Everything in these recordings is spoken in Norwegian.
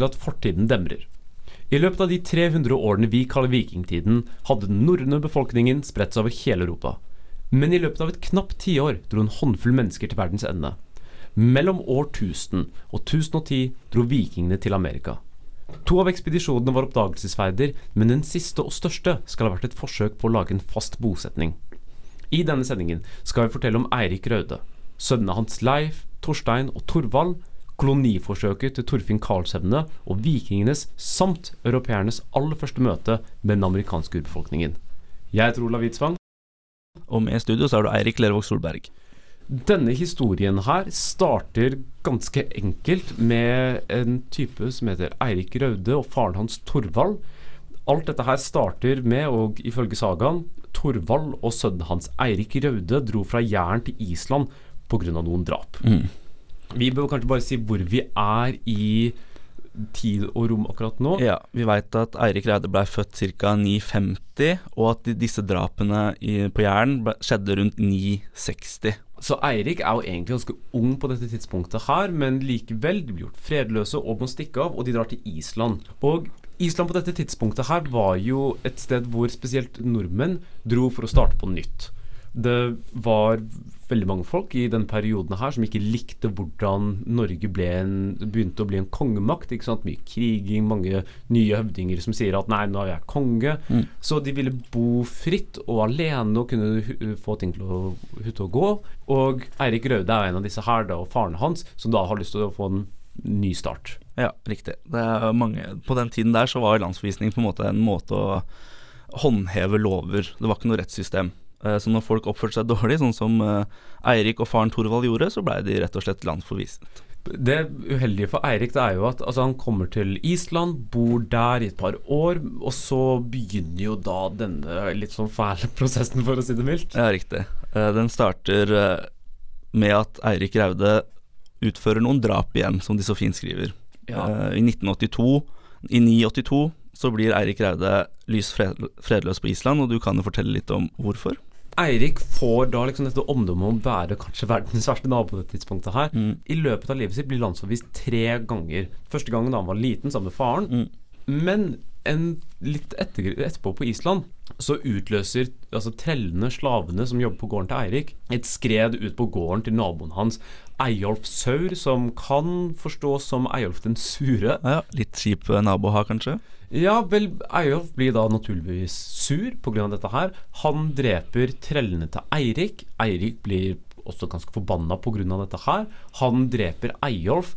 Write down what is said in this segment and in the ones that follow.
til at fortiden demrer. I løpet av de 300 årene vi kaller vikingtiden, hadde den norrøne befolkningen spredt seg over hele Europa. Men i løpet av et knapt tiår dro en håndfull mennesker til verdens ende. Mellom år 1000 og 1010 dro vikingene til Amerika. To av ekspedisjonene var oppdagelsesferder, men den siste og største skal ha vært et forsøk på å lage en fast bosetning. I denne sendingen skal vi fortelle om Eirik Raude, sønnene hans Leif, Torstein og Torvald, koloniforsøket til Torfinn Karlshevne og vikingenes samt europeernes aller første møte med den amerikanske urbefolkningen. Jeg heter Olav Hvitsvang. Og med i studio så er du Eirik Lervåg Solberg. Denne historien her starter ganske enkelt med en type som heter Eirik Raude og faren hans Torvald. Alt dette her starter med, og ifølge sagaen, Torvald og sønnen hans Eirik Raude dro fra Jæren til Island pga. noen drap. Mm. Vi bør kanskje bare si hvor vi er i tid og rom akkurat nå. Ja, Vi veit at Eirik Reide ble født ca. 950, og at disse drapene i, på Jæren skjedde rundt 960. Så Eirik er jo egentlig ganske ung på dette tidspunktet her, men likevel, de blir gjort fredløse og må stikke av, og de drar til Island. Og Island på dette tidspunktet her var jo et sted hvor spesielt nordmenn dro for å starte på nytt. Det var veldig mange folk i den perioden her som ikke likte hvordan Norge en, begynte å bli en kongemakt. ikke sant? Mye kriging, mange nye høvdinger som sier at nei, nå er jeg konge. Mm. Så de ville bo fritt og alene og kunne få ting til å, til å gå. Og Eirik Raude er en av disse her, da, og faren hans, som da har lyst til å få en ny start. Ja, riktig. Det er mange, på den tiden der så var landsforvisning på en måte en måte å håndheve lover. Det var ikke noe rettssystem. Eh, Så når folk oppførte seg dårlig, sånn som eh, Eirik og faren Thorvald gjorde, så blei de rett og slett landforvist. Det uheldige for Eirik det er jo at altså, han kommer til Island, bor der i et par år, og så begynner jo da denne litt sånn fæle prosessen, for å si det mildt. Ja, riktig. Eh, Den starter med at Eirik Raude utfører noen drap igjen, som de så fint skriver. Ja. I 1982, i 982, så blir Eirik Raude lys fredløs på Island, og du kan jo fortelle litt om hvorfor? Eirik får da liksom dette omdømmet om å være kanskje verdens verste nabo på dette tidspunktet her. Mm. I løpet av livet sitt blir landsforvist tre ganger. Første gangen da han var liten sammen med faren. Mm. Men en litt etter, etterpå på Island så utløser altså trellene, slavene som jobber på gården til Eirik, et skred ut på gården til naboen hans, Eyolf Saur, som kan forstås som Eyolf den sure. Ja, litt kjip eh, nabo å ha, kanskje? Ja, vel, Eyolf blir da naturligvis sur pga. dette her. Han dreper trellene til Eirik. Eirik blir også ganske forbanna pga. dette her. Han dreper Eyolf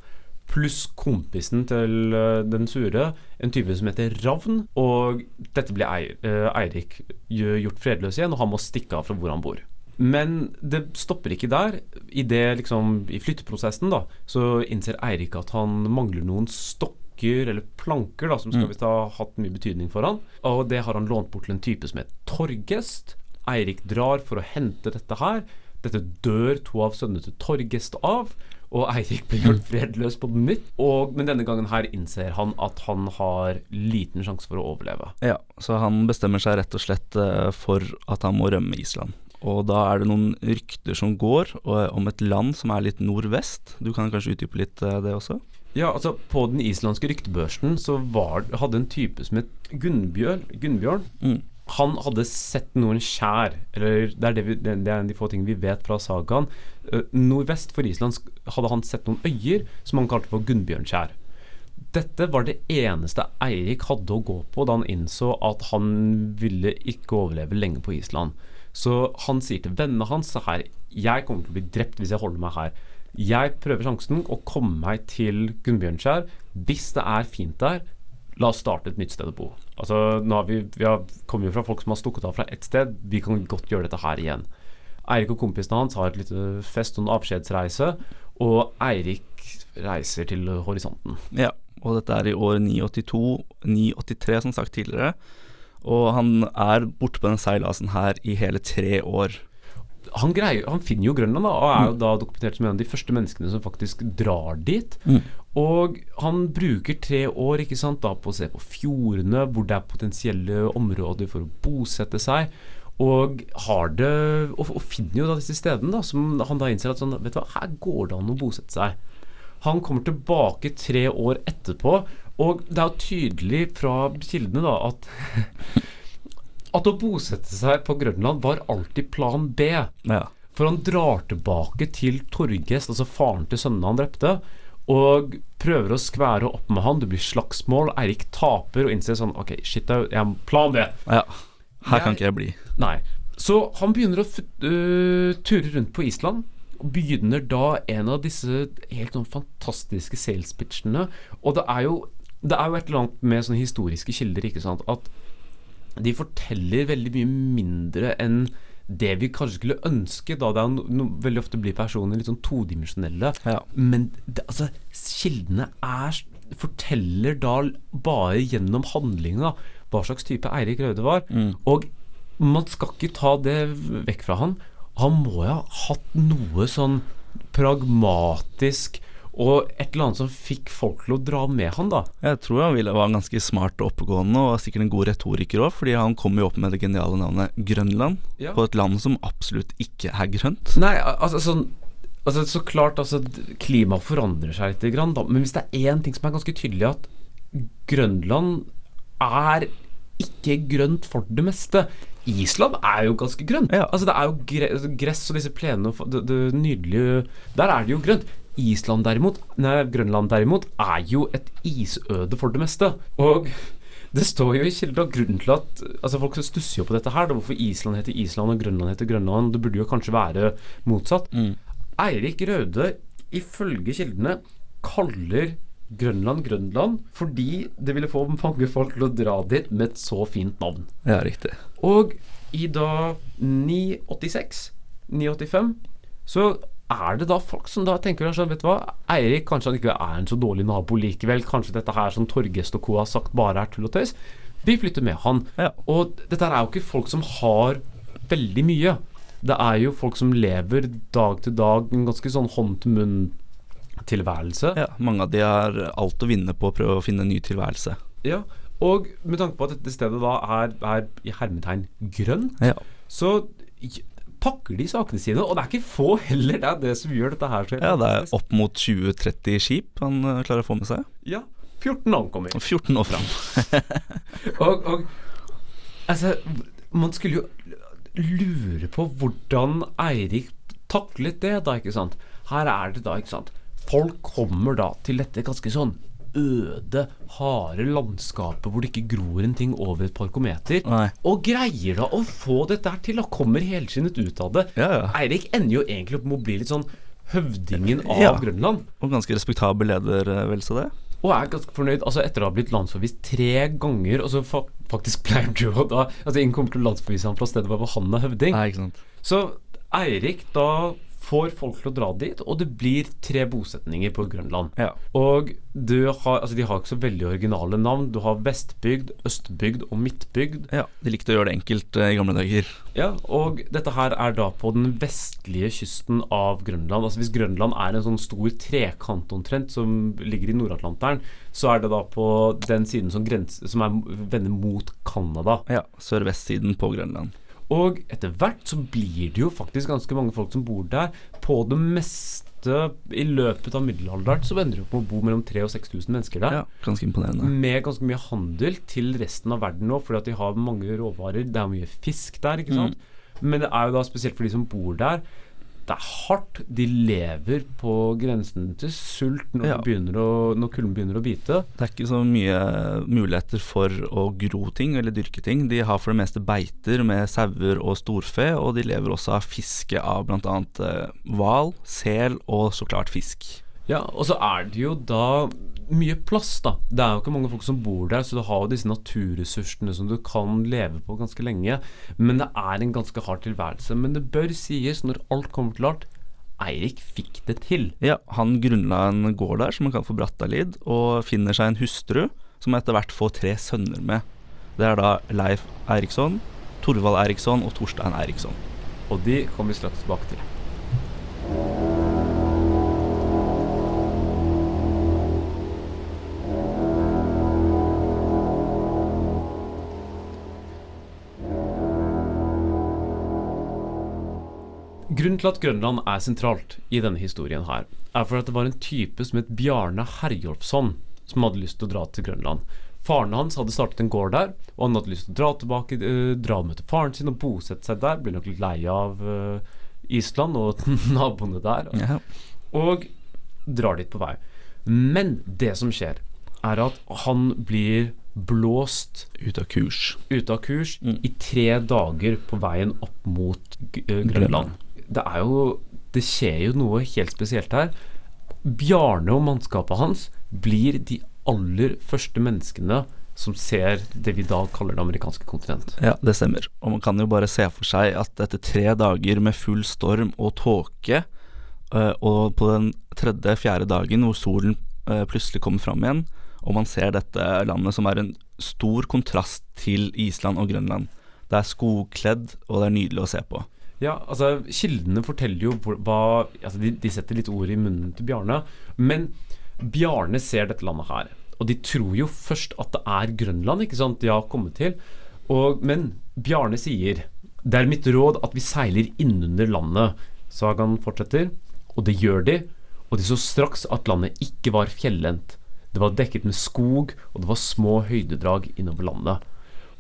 pluss kompisen til eh, den sure, en type som heter Ravn. Og dette blir eh, Eirik gjort fredløs igjen, og han må stikke av fra hvor han bor. Men det stopper ikke der. I, det, liksom, I flytteprosessen da, så innser Eirik at han mangler noen stokker eller planker da, som skal Mm. ha hatt mye betydning for han. Og det har han lånt bort til en type som heter Torgest. Eirik drar for å hente dette her. Dette dør to av sønnene til Torgest av. Og Eirik blir gjort fredløs på nytt. Og, men denne gangen her innser han at han har liten sjanse for å overleve. Ja, så han bestemmer seg rett og slett eh, for at han må rømme Island. Og da er det noen rykter som går om et land som er litt nordvest. Du kan kanskje utdype litt eh, det også? Ja, altså På den islandske ryktebørsen så var, hadde en type som het Gunnbjørn, Gunnbjørn Mm. Han hadde sett noen skjær, eller det er, det, vi, det det er en av de få tingene vi vet fra sagaen. Eh, nordvest for Island hadde han sett noen øyer som han kalte for Gunnbjørnskjær. Dette var det eneste Eirik hadde å gå på da han innså at han ville ikke overleve lenge på Island. Så han sier til vennene hans her Jeg kommer til å bli drept hvis jeg holder meg her. Jeg prøver sjansen å komme meg til Gunnbjørnskjær. Hvis det er fint der, la oss starte et nytt sted å bo. Altså, nå har vi, vi har, kommer fra folk som har stukket av fra ett sted. Vi kan godt gjøre dette her igjen. Eirik og kompisene hans har et lite fest og en avskjedsreise, og Eirik reiser til horisonten. Ja, og dette er i år 982-983, som sagt tidligere. Og han er borte på den seilasen her i hele tre år. Han, greier, han finner jo Grønland, da, og er jo da dokumentert som en av de første menneskene som faktisk drar dit. Mm. Og han bruker tre år ikke sant, da, på å se på fjordene, hvor det er potensielle områder for å bosette seg. Og har det Og, og finner jo da disse stedene da som han da innser at sånn, vet du hva, her går det an å bosette seg. Han kommer tilbake tre år etterpå, og det er jo tydelig fra kildene da at at å bosette seg på Grønland var alltid plan B. Ja. For han drar tilbake til Torgest, altså faren til sønnene han drepte, og prøver å skvære opp med han. Det blir slagsmål. Eirik taper og innser sånn OK, shit, jeg har plan B. ja. Her kan Jeg- ikke jeg bli. Nei. Så han begynner å øh, ture rundt på Island. Og begynner da en av disse helt sånn fantastiske sales-pitchene. Og det er jo Det er jo et eller annet med sånne historiske kilder, ikke sant, at de forteller veldig mye mindre enn det vi kanskje skulle ønske. Da det no, no, veldig ofte blir personer litt sånn todimensjonelle. Ja. Men det, altså, kildene er forteller da bare gjennom handlinga hva slags type Eirik Røde var. Mm. Og man skal ikke ta det vekk fra han. Han må jo ha hatt noe sånn pragmatisk og et eller annet som fikk folk til å dra med han, da. Jeg tror han ville var ganske smart og oppegående, og sikkert en god retoriker òg, fordi han kom jo opp med det geniale navnet Grønland, Ja. på et land som absolutt ikke er grønt. Nei, altså sånn Altså Så klart, altså klimaet forandrer seg lite grann, da. men hvis det er én ting som er ganske tydelig, at Grønland er ikke grønt for det meste. Island er jo ganske grønt. Ja. Altså Det er jo altså, gress og disse plenene og det, det nydelige Der er det jo grønt. Island derimot, nei, Grønland derimot, er jo et isøde for det meste. Og det står jo i kilder at grunnen til at Altså Folk stusser jo på dette her. Da, hvorfor Island heter Island og Grønland heter Grønland. Det burde jo kanskje være motsatt. Mm. Eirik Røde, ifølge kildene, kaller Grønland Grønland fordi det ville få mange folk til å dra dit med et så fint navn. Ja, riktig. Og i da 986, 985, så er det da folk som da tenker sånn, vet du hva, Eirik kanskje han ikke er en så dårlig nabo likevel, kanskje dette her som Torgest og co. har sagt bare er tull og tøys. Vi flytter med han. Ja. Og dette er jo ikke folk som har veldig mye. Det er jo folk som lever dag til dag en ganske sånn hånd-til-munn-tilværelse. Ja, mange av de har alt å vinne på å prøve å finne en ny tilværelse. Ja. Og med tanke på at dette stedet da er, er i hermetegn grønn, Ja. så pakker de sakene sine. Og det er ikke få heller, det er det som gjør dette her så ja, det er opp mot 20-30 skip han eh, klarer å få med seg. Ja. 14 ankommer. 14 år fram. Og, og altså Man skulle jo lure på hvordan Eirik taklet det, da, ikke sant. Her er det da, ikke sant. Folk kommer da til dette ganske sånn øde, harde landskapet hvor det ikke gror en ting over et par kometer. Nei. Og greier da å få dette her til. Da kommer helskinnet ut av det. Ja, ja. Eirik ender jo egentlig opp med å bli litt sånn høvdingen av Ja. Grønland. Og ganske respektabel leder, eh, vel så det. Og er ganske fornøyd altså etter å ha blitt landsforvist tre ganger. Og så fa faktisk pleier du å da Altså Ingen kommer til å landsforvise ham fra stedet hvor han er høvding. Nei, ikke sant. Så Eirik da får folk til å dra dit, og det blir tre bosetninger på Grønland. Ja. Og du har Altså de har ikke så veldig originale navn. Du har Vestbygd, Østbygd og Midtbygd. ja. De likte å gjøre det enkelt eh, i gamle dager. Ja, og dette her er da på den vestlige kysten av Grønland. Altså Hvis Grønland er en sånn stor trekant omtrent som ligger i Nord-Atlanteren, så er det da på den siden som, grense, som er vender mot Canada. Ja. Sør-vest-siden på Grønland. Og etter hvert så blir det jo faktisk ganske mange folk som bor der. På det meste i løpet av middelalderen så ender det opp med å bo mellom 3000 og 6000 mennesker der. Ja, ganske imponerende. Med ganske mye handel til resten av verden nå, fordi at de har mange råvarer. Det er mye fisk der, ikke sant. Men det er jo da spesielt for de som bor der. Det er hardt. De lever på grensen til sult når, Ja. begynner å, når kulden begynner å bite. Det er ikke så mye muligheter for å gro ting eller dyrke ting. De har for det meste beiter med sauer og storfe, og de lever også av fiske av bl.a. hval, sel og så klart fisk. Ja, og så er det jo da mye plass, da. Det er jo ikke mange folk som bor der, så du har jo disse naturressursene som du kan leve på ganske lenge. Men det er en ganske hard tilværelse. Men det bør sies, når alt kommer til alt, Eirik fikk det til. Ja, han grunnla en gård der som han kaller for Brattalid, og finner seg en hustru som etter hvert får tre sønner med. Det er da Leif Eriksson, Torvald Eriksson og Torstein Eriksson. Og de kommer vi straks tilbake til. Grunnen til at Grønland er sentralt i denne historien her, er for at det var en type som het Bjarne Herjolfsson, som hadde lyst til å dra til Grønland. Faren hans hadde startet en gård der, og han hadde lyst til å dra tilbake, uh, dra og til faren sin og bosette seg der. Ble nok litt lei av uh, Island og naboene der, Ja. og drar dit på vei. Men det som skjer, er at han blir blåst Ut av kurs. ute av kurs Mm. i tre dager på veien opp mot eh, Grønland. Det er jo Det skjer jo noe helt spesielt her. Bjarne og mannskapet hans blir de aller første menneskene som ser det vi da kaller det amerikanske kontinent. Ja, det stemmer. Og man kan jo bare se for seg at etter tre dager med full storm og tåke, eh, og på den tredje-fjerde dagen hvor solen eh, plutselig kommer fram igjen, og man ser dette landet som er en stor kontrast til Island og Grønland. Det er skogkledd, og det er nydelig å se på. Ja, altså Kildene forteller jo hva altså de, de setter litt ord i munnen til Bjarne. Men Bjarne ser dette landet her. Og de tror jo først at det er Grønland ikke sant, de har kommet til. Og, men Bjarne sier det er mitt råd at vi seiler innunder landet. Sagaen fortsetter, og det gjør de. Og de så straks at landet ikke var fjellendt. Det var dekket med skog, og det var små høydedrag innover landet.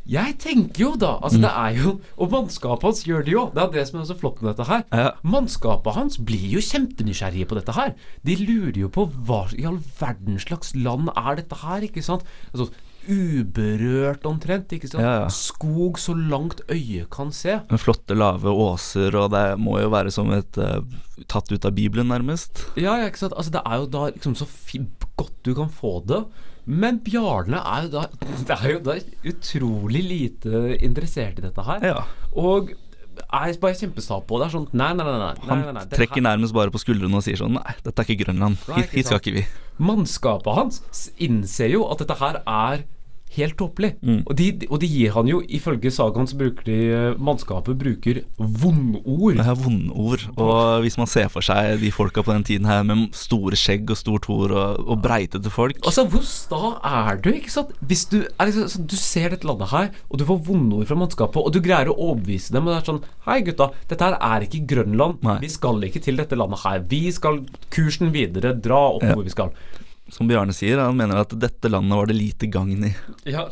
Jeg tenker jo da altså det er jo Og mannskapet hans gjør det jo. Det er det som er så flott med dette her. Ja. Mannskapet hans blir jo kjempenysgjerrige på dette her. De lurer jo på hva i all verden slags land er dette her, ikke sant? Altså Uberørt omtrent, ikke sant? Ja, ja. Skog så langt øyet kan se. Med flotte, lave åser, og det må jo være som et uh, tatt ut av Bibelen, nærmest. Ja, ja, ikke sant? Altså, det er jo da liksom så godt du kan få det. Men Bjarne er jo da Det er jo da utrolig lite interessert i dette her. Ja. Og er bare kjempesta på. Det er sånn Nei, nei, nei. nei, nei, nei, nei Han trekker her- nærmest bare på skuldrene og sier sånn Nei, dette er ikke Grønland. Hit, hit skal ikke vi. Mannskapet hans innser jo at dette her er helt tåpelig. Mm. Og, de, og de gir han jo, ifølge sagaen, så bruker de eh, Mannskapet bruker vondord. Er vondord. Og hvis man ser for seg de folka på den tiden her med store skjegg og stort hår og, og breitete folk Altså, hvor sta er du, ikke sant? Hvis du, er liksom, sånn, du ser dette landet her, og du får vondord fra mannskapet, og du greier å overbevise dem, og det er sånn Hei, gutta, dette her er ikke Grønland. Nei. Vi skal ikke til dette landet her. Vi skal kursen videre, dra opp Ja. hvor vi skal. Som Bjarne sier, han mener at dette landet var det lite gagn i. Ja.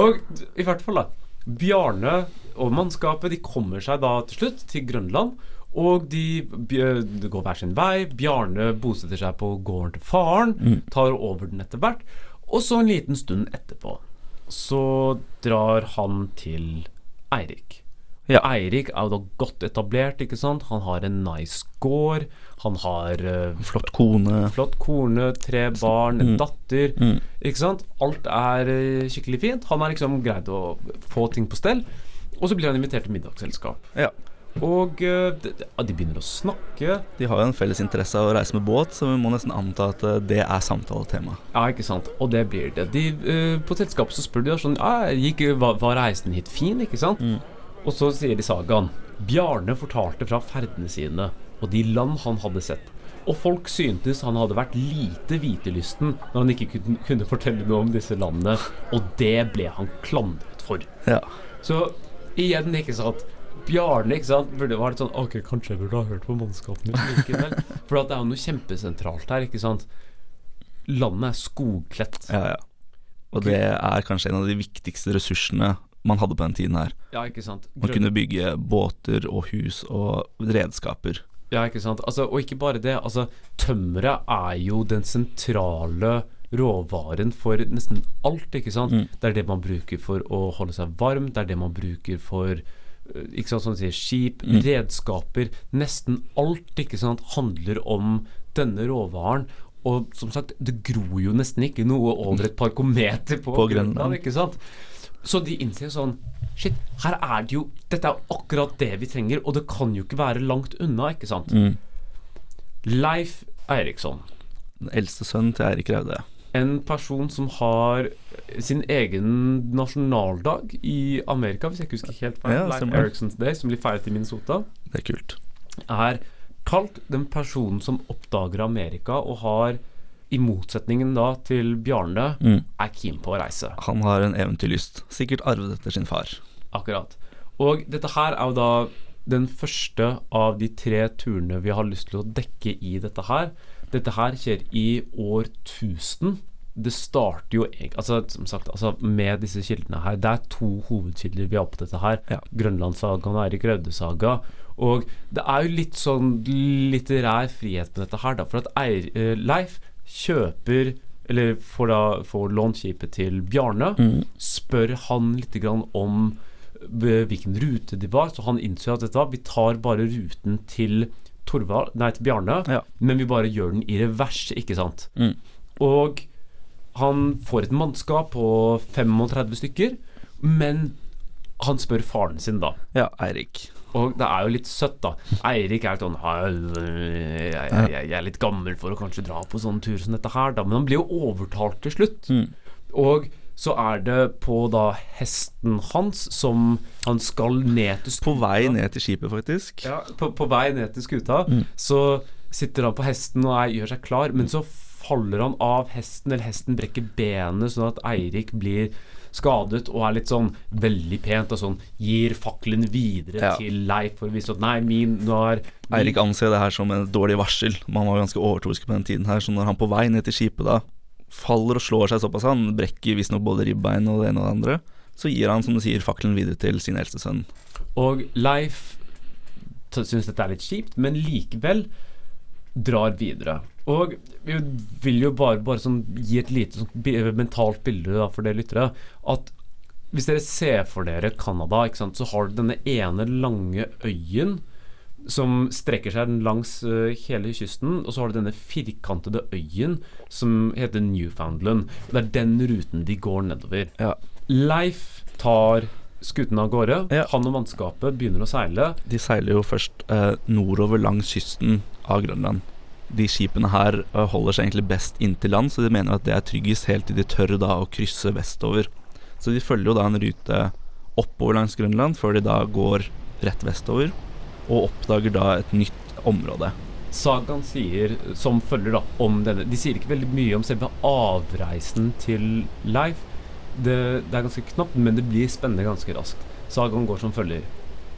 og i hvert fall, da. Bjarne og mannskapet de kommer seg da til slutt til Grønland. Og de, de går hver sin vei. Bjarne bosetter seg på gården til faren. Tar over den etter hvert. Og så en liten stund etterpå så drar han til Eirik. Ja. Eirik er jo da godt etablert, ikke sant. Han har en nice gård. Han har uh, Flott kone. flott kone, tre barn, en datter. Mm. Ikke sant? Alt er eh, skikkelig fint. Han har liksom greid å få ting på stell. Og så blir han invitert til middagsselskap. Ja. Og uh, de, de begynner å snakke. De har jo en felles interesse av å reise med båt, så vi må nesten anta at eh, det er samtaletema. Ja, ikke sant. Og det blir det. De, eh, på selskapet så spør de sånn ja, gikk, var, var reisen hit fin, ikke sant? Og så sier de sagaen. Bjarne fortalte fra ferdene sine og de land han hadde sett. Og folk syntes han hadde vært lite hvitelysten når han ikke kunne, fortelle noe om disse landene, og det ble han klandret for. Ja. Så igjen, ikke sant Bjarne ikke sant burde vært sånn Ok, kanskje jeg burde ha hørt på mannskapet mitt likevel. For at det er jo noe kjempesentralt her, ikke sant. Landet er skogkledt. ja, ja. Og det er kanskje en av de viktigste ressursene man hadde på den tiden her. Ja, ikke sant. Man kunne bygge båter og hus og redskaper. Ja, ikke sant. Altså, og ikke bare det. Altså, tømmeret er jo den sentrale råvaren for nesten alt, ikke sant. Mm. Det er det man bruker for å holde seg varm, det er det man bruker for øh, ikke sant, sånn sier, skip, Mm. redskaper Nesten alt ikke sant, handler om denne råvaren. Og som sagt, det gror jo nesten ikke noe over et par kometer på, På Grønland, Grønland. ikke sant. Så de innser sånn Shit, her er det jo Dette er akkurat det vi trenger, og det kan jo ikke være langt unna, ikke sant. Mm. Leif Eiriksson, Den eldste sønnen til Eirik Raude. en person som har sin egen nasjonaldag i Amerika, hvis jeg ikke husker helt feil. Ja, Leif stemmer. Erikssons Day, som blir feiret i Minnesota, Det er kult. er kalt den personen som oppdager Amerika, og har, i motsetningen da til Bjarne, Mm. er keen på å reise. Han har en eventyrlyst, sikkert arvet etter sin far. Akkurat. Og dette her er jo da den første av de tre turene vi har lyst til å dekke i dette her. Dette her skjer i år 1000. Det starter jo altså, som sagt, altså, med disse kildene her. Det er to hovedkilder vi har på dette her. Ja. Grønlandssagaen og Eirik Raude-saga. Og det er jo litt sånn litterær frihet på dette her, da. For at eh, Leif kjøper eller får da får lånt skipet til Bjarne. Mm. Spør han litt grann om eh, hvilken rute de var. Så han innser at dette vi tar bare ruten til Torval, nei, til Bjarne, Ja. men vi bare gjør den i revers, ikke sant. Mm. Og han får et mannskap på 35 stykker, men han spør faren sin da. Ja, Eirik. Og det er jo litt søtt, da. Eirik er sånn jeg, jeg, er litt gammel for å kanskje dra på sånn tur som dette her, da. Men han blir jo overtalt til slutt. Mm. Og så er det på da hesten hans som han skal ned til skuta. På vei ned til skipet, faktisk. Ja, på, på vei ned til skuta, Mm. så sitter han på hesten og er, gjør seg klar, men så faller han av hesten, eller hesten brekker benet, sånn at Eirik blir skadet og er litt sånn veldig pent og sånn gir fakkelen videre Ja. til Leif for å vise at nei, min nå er min, Eirik anser det her som en dårlig varsel. Man var ganske overtroisk på den tiden her, så når han på vei ned til skipet da faller og slår seg såpass, han brekker visstnok både ribbein og det ene og det andre, så gir han, som du sier, fakkelen videre til sin eldste sønn. Og Leif syns dette er litt kjipt, men likevel drar videre. Og vi vil jo bare, bare sånn gi et lite sånn mentalt bilde da, for dere lyttere. At hvis dere ser for dere Canada, så har du denne ene lange øyen som strekker seg langs uh, hele kysten, og så har du denne firkantede øyen som heter Newfoundland. Det er den ruten de går nedover. Ja. Leif tar skuten av gårde. Ja. Han og mannskapet begynner å seile. De seiler jo først eh, nordover langs kysten av Grønland. De skipene her eh, holder seg egentlig best inntil land, så de mener at det er tryggest helt til de tør da å krysse vestover. Så de følger jo da en rute oppover langs Grønland, før de da går rett vestover, og oppdager da et nytt område. Sagaen sier som følger da om denne De sier ikke veldig mye om selve avreisen til Leif. Det, det er ganske knapt, men det blir spennende ganske raskt. Sagaen går som følger.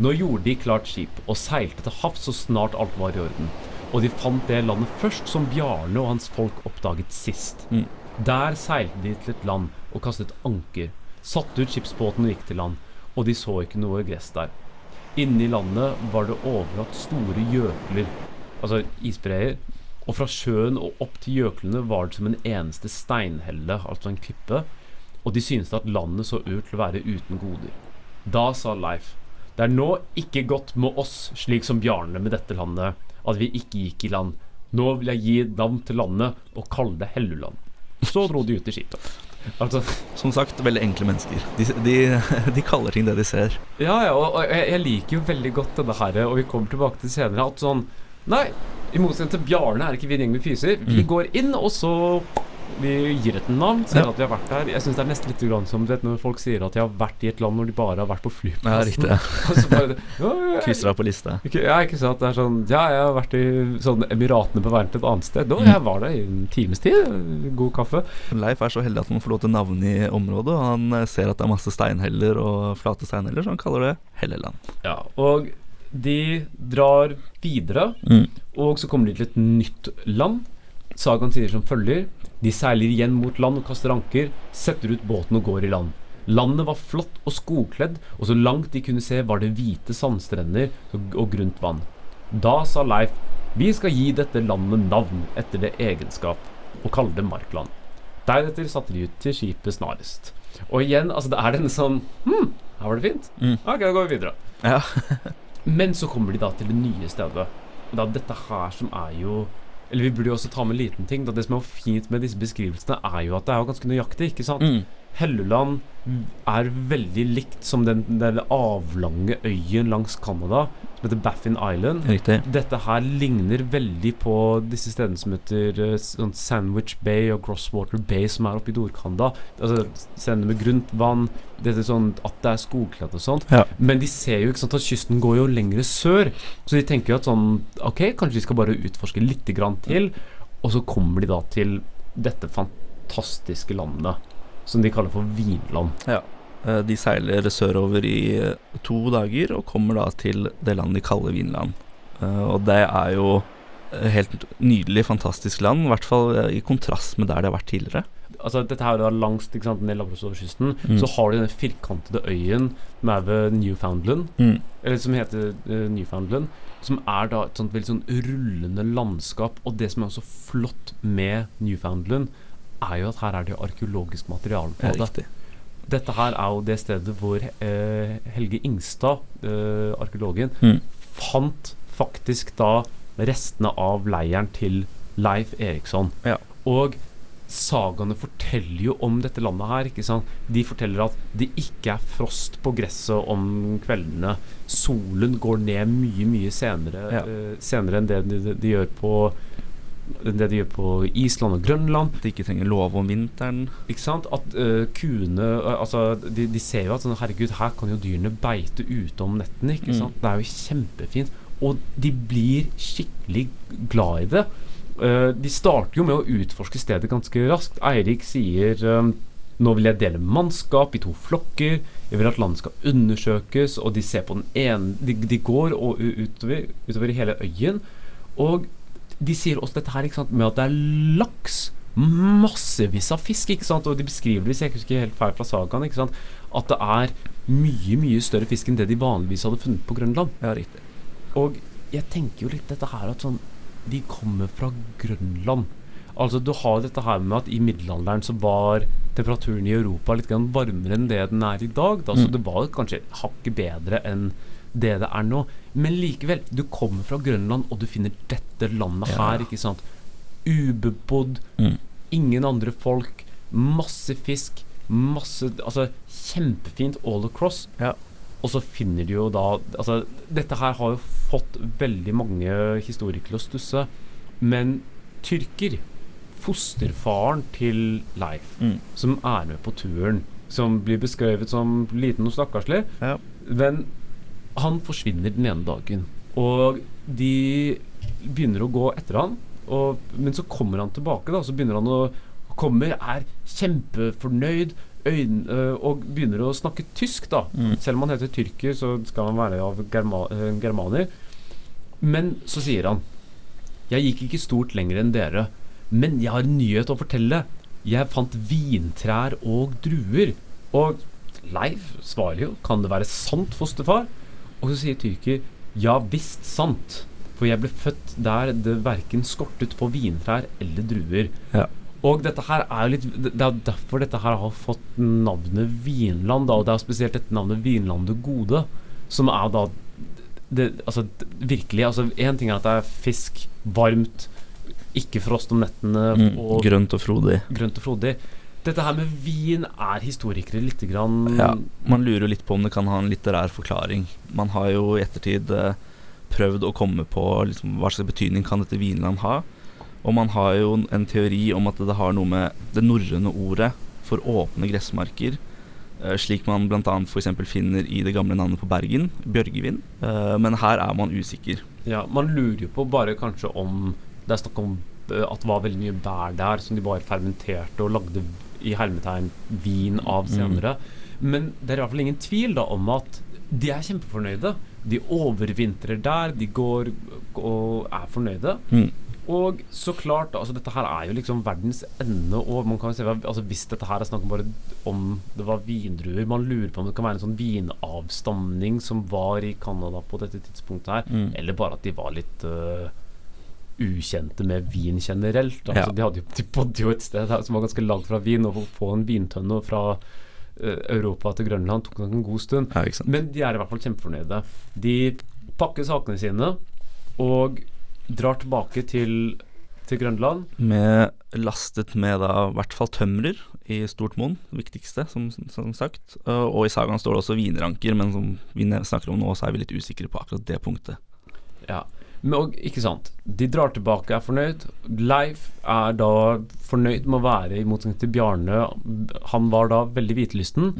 Nå gjorde de klart skip og seilte til havs så snart alt var i orden. Og de fant det landet først som Bjarne og hans folk oppdaget sist. Mm. Der seilte de til et land og kastet anker. Satte ut skipsbåten og gikk til land, og de så ikke noe gress der. Inne i landet var det overlatt store gjøkler, altså isbreer, og fra sjøen og opp til gjøklene var det som en eneste steinhelle, altså en klippe, og de syntes at landet så ut til å være uten goder. Da sa Leif, det er nå ikke godt med oss, slik som Bjarne med dette landet, at vi ikke gikk i land. Nå vil jeg gi navn til landet og kalle det Helluland. Så dro de ut i skipet. Altså, Som sagt, veldig enkle mennesker. De, de, de kaller ting det de ser. Ja, ja, og, jeg, jeg liker jo veldig godt denne her, og vi kommer tilbake til senere, at sånn Nei, i motsetning til Bjarne er ikke vi en gjeng med fyser. Vi Mm. går inn, og så vi gir et navn, sier Ja. at vi har vært der. Jeg syns det er nesten litt som vet, når folk sier at de har vært i et land når de bare har vært på flyplassen. riktig. Ja, ja, Krysser av på lista. ja, ikke sant. Det er sånn Ja, jeg har vært i sånn Emiratene på verden til et annet sted. Da, Mm. jeg var der i en times tid. God kaffe. Leif er så heldig at han får lov til navn i området, og han eh, ser at det er masse steinheller og flate steinheller, så han kaller det Helleland. Ja, og de drar videre. Og så kommer de til et nytt land. Sagaen sier som følger De seiler igjen mot land og kaster anker, setter ut båten og går i land. Landet var flott og skogkledd, og så langt de kunne se var det hvite sandstrender og og grunt vann. Da sa Leif vi skal gi dette landet navn etter det egenskap, og kalle det Markland. Deretter satte de ut til skipet snarest. Og igjen, altså det er denne sånn Hm, her var det fint. Mm. Ok, da går vi videre. Ja. Men så kommer de da til det nye stedet. Da dette her som er jo Eller vi burde jo også ta med en liten ting. Da det som er fint med disse beskrivelsene, er jo at det er jo ganske nøyaktig. ikke sant? Mm. Helluland er veldig likt som den, den avlange øyen langs Canada som heter Baffin Island. Riktig. Dette her ligner veldig på disse stedene som heter sånn Sandwich Bay og Crosswater Bay, som er oppe i Nord-Canada. Altså stedene med grunt vann, dette sånn at det er skogkledd og sånt. Ja. Men de ser jo ikke sant at kysten går jo lengre sør, så de tenker jo at sånn Ok, kanskje vi skal bare utforske litt grann til. Og så kommer de da til dette fantastiske landet som de kaller for Vinland. Ja. de seiler sørover i eh, to dager og kommer da til det landet de kaller Vinland. Eh, og det er jo eh, helt nydelig, fantastisk land, i hvert fall eh, i kontrast med der de har vært tidligere. Altså Dette her er da langs ikke sant, ned Labradorkysten. Mm. Så har du denne firkantede øyen som er ved Newfoundland, Mm. eller som heter uh, Newfoundland. Som er da et sånt veldig sånn rullende landskap. Og det som er så flott med Newfoundland, er jo at her er det arkeologisk materiale på det. riktig. Dette her er jo det stedet hvor eh, Helge Ingstad, eh, arkeologen, Mm. fant faktisk da restene av leiren til Leif Eriksson. Ja. Og sagaene forteller jo om dette landet her. ikke sant? De forteller at det ikke er frost på gresset om kveldene. Solen går ned mye, mye senere, Ja. uh, senere enn det de, de, de gjør på det de gjør på Island og Grønland. De ikke trenger lov om vinteren. Ikke sant? At uh, kuene øh, Altså, de, de ser jo at sånn, herregud, her kan jo dyrene beite ute om nettene. Ikke Mm. Det er jo kjempefint. Og de blir skikkelig glad i det. Uh, de starter jo med å utforske stedet ganske raskt. Eirik sier um, nå vil jeg dele mannskap i to flokker. Jeg vil at landet skal undersøkes. Og de ser på den ene De, de går og, utover, utover hele øyen. Og de sier også dette her sant, med at det er laks. Massevis av fisk. ikke sant, Og de beskriver det, hvis jeg ikke husker helt feil fra sagaen, ikke sant, at det er mye mye større fisk enn det de vanligvis hadde funnet på Grønland. Ja, riktig. Og jeg tenker jo litt dette her at sånn De kommer fra Grønland. Altså Du har dette her med at i middelalderen så var temperaturen i Europa litt grann varmere enn det den er i dag. Da, Så Mm. det var kanskje hakket bedre enn det det er nå. Men likevel, du kommer fra Grønland, og du finner dette landet Ja. her, ikke sant. Ubebodd, Mm. ingen andre folk, masse fisk, masse Altså kjempefint all across. Ja. Og så finner de jo da Altså, dette her har jo fått veldig mange historikere til å stusse. Men tyrker, fosterfaren til Leif, Mm. som er med på turen, som blir beskrevet som liten og stakkarslig, Ja. men han forsvinner den ene dagen. Og de begynner å gå etter han, og, men så kommer han tilbake, da. Så begynner han å Kommer, er kjempefornøyd Øyne, øh, og begynner å snakke tysk, da. Mm. Selv om han heter tyrker, så skal han være av germa, øh, germaner. Men så sier han Jeg gikk ikke stort lenger enn dere, men jeg har en nyhet å fortelle. Jeg fant vintrær og druer. Og Leif svarer jo Kan det være sant, fosterfar? Og så sier tyrker Ja visst sant. For jeg ble født der det verken skortet på vintrær eller druer. Ja. Og dette her er jo litt Det er derfor dette her har fått navnet Vinland. Da, og det er spesielt dette navnet Vinlandet Gode, som er da det, altså, virkelig altså Én ting er at det er fisk, varmt, ikke frost om nettene Mm. Grønt og frodig. grønt og frodig. Dette her med vin er historikere litt grann Ja, man lurer jo litt på om det kan ha en litterær forklaring. Man har jo i ettertid eh, prøvd å komme på liksom, hva slags betydning kan dette Vinland ha. Og man har jo en teori om at det har noe med det norrøne ordet for åpne gressmarker, eh, slik man bl.a. f.eks. finner i det gamle navnet på Bergen, Bjørgevin. Eh, men her er man usikker. Ja, man lurer jo på bare kanskje om Det er snakk om at det var veldig mye bær der som de bare fermenterte og lagde i hermetegn vin av senere. Men det er i hvert fall ingen tvil da om at de er kjempefornøyde. De overvintrer der, de går og er fornøyde. Mm. Og så klart, altså dette her er jo liksom verdens ende, og man kan jo se altså hvis dette her er snakk om bare om det var vindruer Man lurer på om det kan være en sånn vinavstamning som var i Canada på dette tidspunktet her, Mm. eller bare at de var litt øh, ukjente med vin generelt. Ja. Altså, de, hadde jo, de bodde jo et sted her som var ganske langt fra vin, og å få en vintønne fra uh, Europa til Grønland tok nok en god stund. Ja. Men de er i hvert fall kjempefornøyde. De pakker sakene sine og drar tilbake til, til Grønland. Med lastet med da i hvert fall tømrer i stort monn, det viktigste, som, som sagt. Uh, og i sagaen står det også vinranker, men som vi snakker om nå, så er vi litt usikre på akkurat det punktet. Ja. Men, og, ikke sant. De drar tilbake, og er fornøyd. Leif er da fornøyd med å være, i motsetning til Bjarne. Han var da veldig hvitelysten.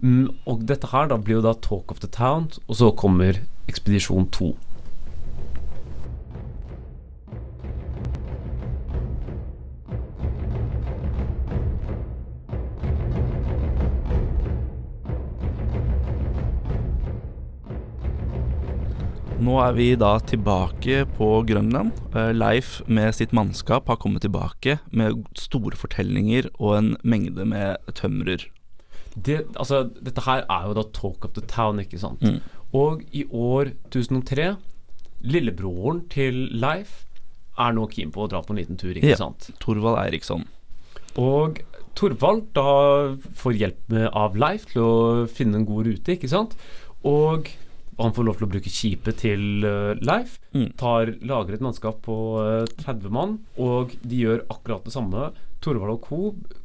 Mm, og dette her da blir jo da Talk of the Town, og så kommer Ekspedisjon 2. Nå er vi da tilbake på Grønland. Eh, Leif med sitt mannskap har kommet tilbake med store fortellinger og en mengde med tømrer. Det, altså, dette her er jo da Talk of the Town, ikke sant. Mm. Og i år 1003, lillebroren til Leif er nå keen på å dra på en liten tur, ikke Ja. sant. Torvald Eiriksson. Og Torvald da får hjelp av Leif til å finne en god rute, ikke sant. Og han får lov til å bruke skipet til uh, Leif. Mm. Tar, lager et mannskap på uh, 30 mann, og de gjør akkurat det samme. Torvald og co.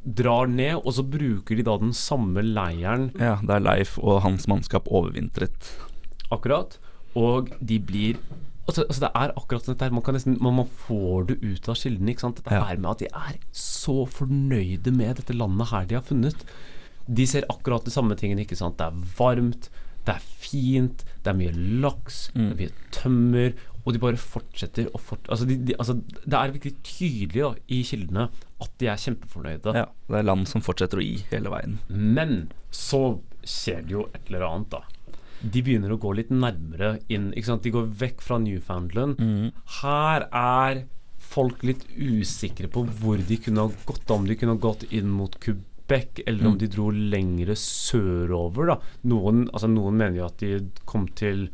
drar ned, og så bruker de da den samme leiren Ja, der Leif og hans mannskap overvintret. akkurat, og de blir Altså, altså Det er akkurat sånn der, man, kan nesten, man, man får det ut av kildene. ikke sant? Dette Ja. her med at de er så fornøyde med dette landet her de har funnet. De ser akkurat de samme tingene. ikke sant? Det er varmt, det er fint, det er mye laks, det er mye tømmer. Og de bare fortsetter og fort... Altså, de, de, altså Det er virkelig tydelig da, i kildene at de er kjempefornøyde. Ja, det er land som fortsetter å gi hele veien. Men så skjer det jo et eller annet, da. De begynner å gå litt nærmere inn. De går vekk fra Newfoundland. Her er folk litt usikre på hvor de kunne ha gått. Om de kunne ha gått inn mot Quebec, eller om de dro lengre sørover. da Noen, altså noen mener jo at de kom til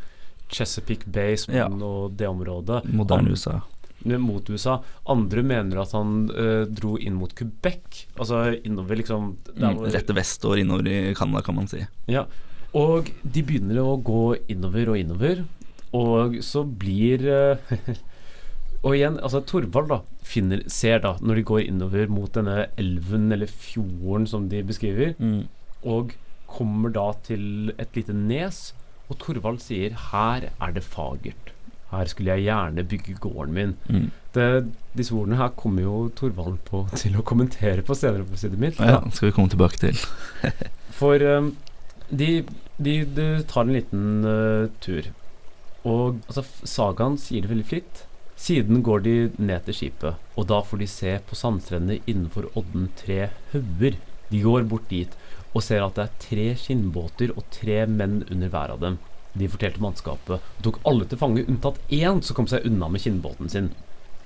Chesapeake Bay som Ja. og det området. Moderne USA. Mot USA. Andre mener at han uh, dro inn mot Quebec. Altså innover, liksom der Mm, hvor- rett vestover innover i Canada, kan man si. ja, og de begynner å gå innover og innover, og så blir eh, Og igjen, altså Torvald da finner, ser da, når de går innover mot denne elven eller fjorden som de beskriver, og kommer da til et lite nes, og Torvald sier 'her er det fagert'. Her skulle jeg gjerne bygge gården min. Mm. Det, disse ordene her kommer jo Torvald på til å kommentere på senere på siden mitt. Ja, skal vi komme tilbake til. For um, de, de, de tar en liten uh, tur. Og altså, sagaen sier det veldig fritt. Siden går de ned til skipet, og da får de se på sandstrendene innenfor odden tre hauger. De går bort dit og ser at det er tre skinnbåter og tre menn under hver av dem. De fortalte mannskapet og tok alle til fange unntatt én som kom seg unna med skinnbåten sin.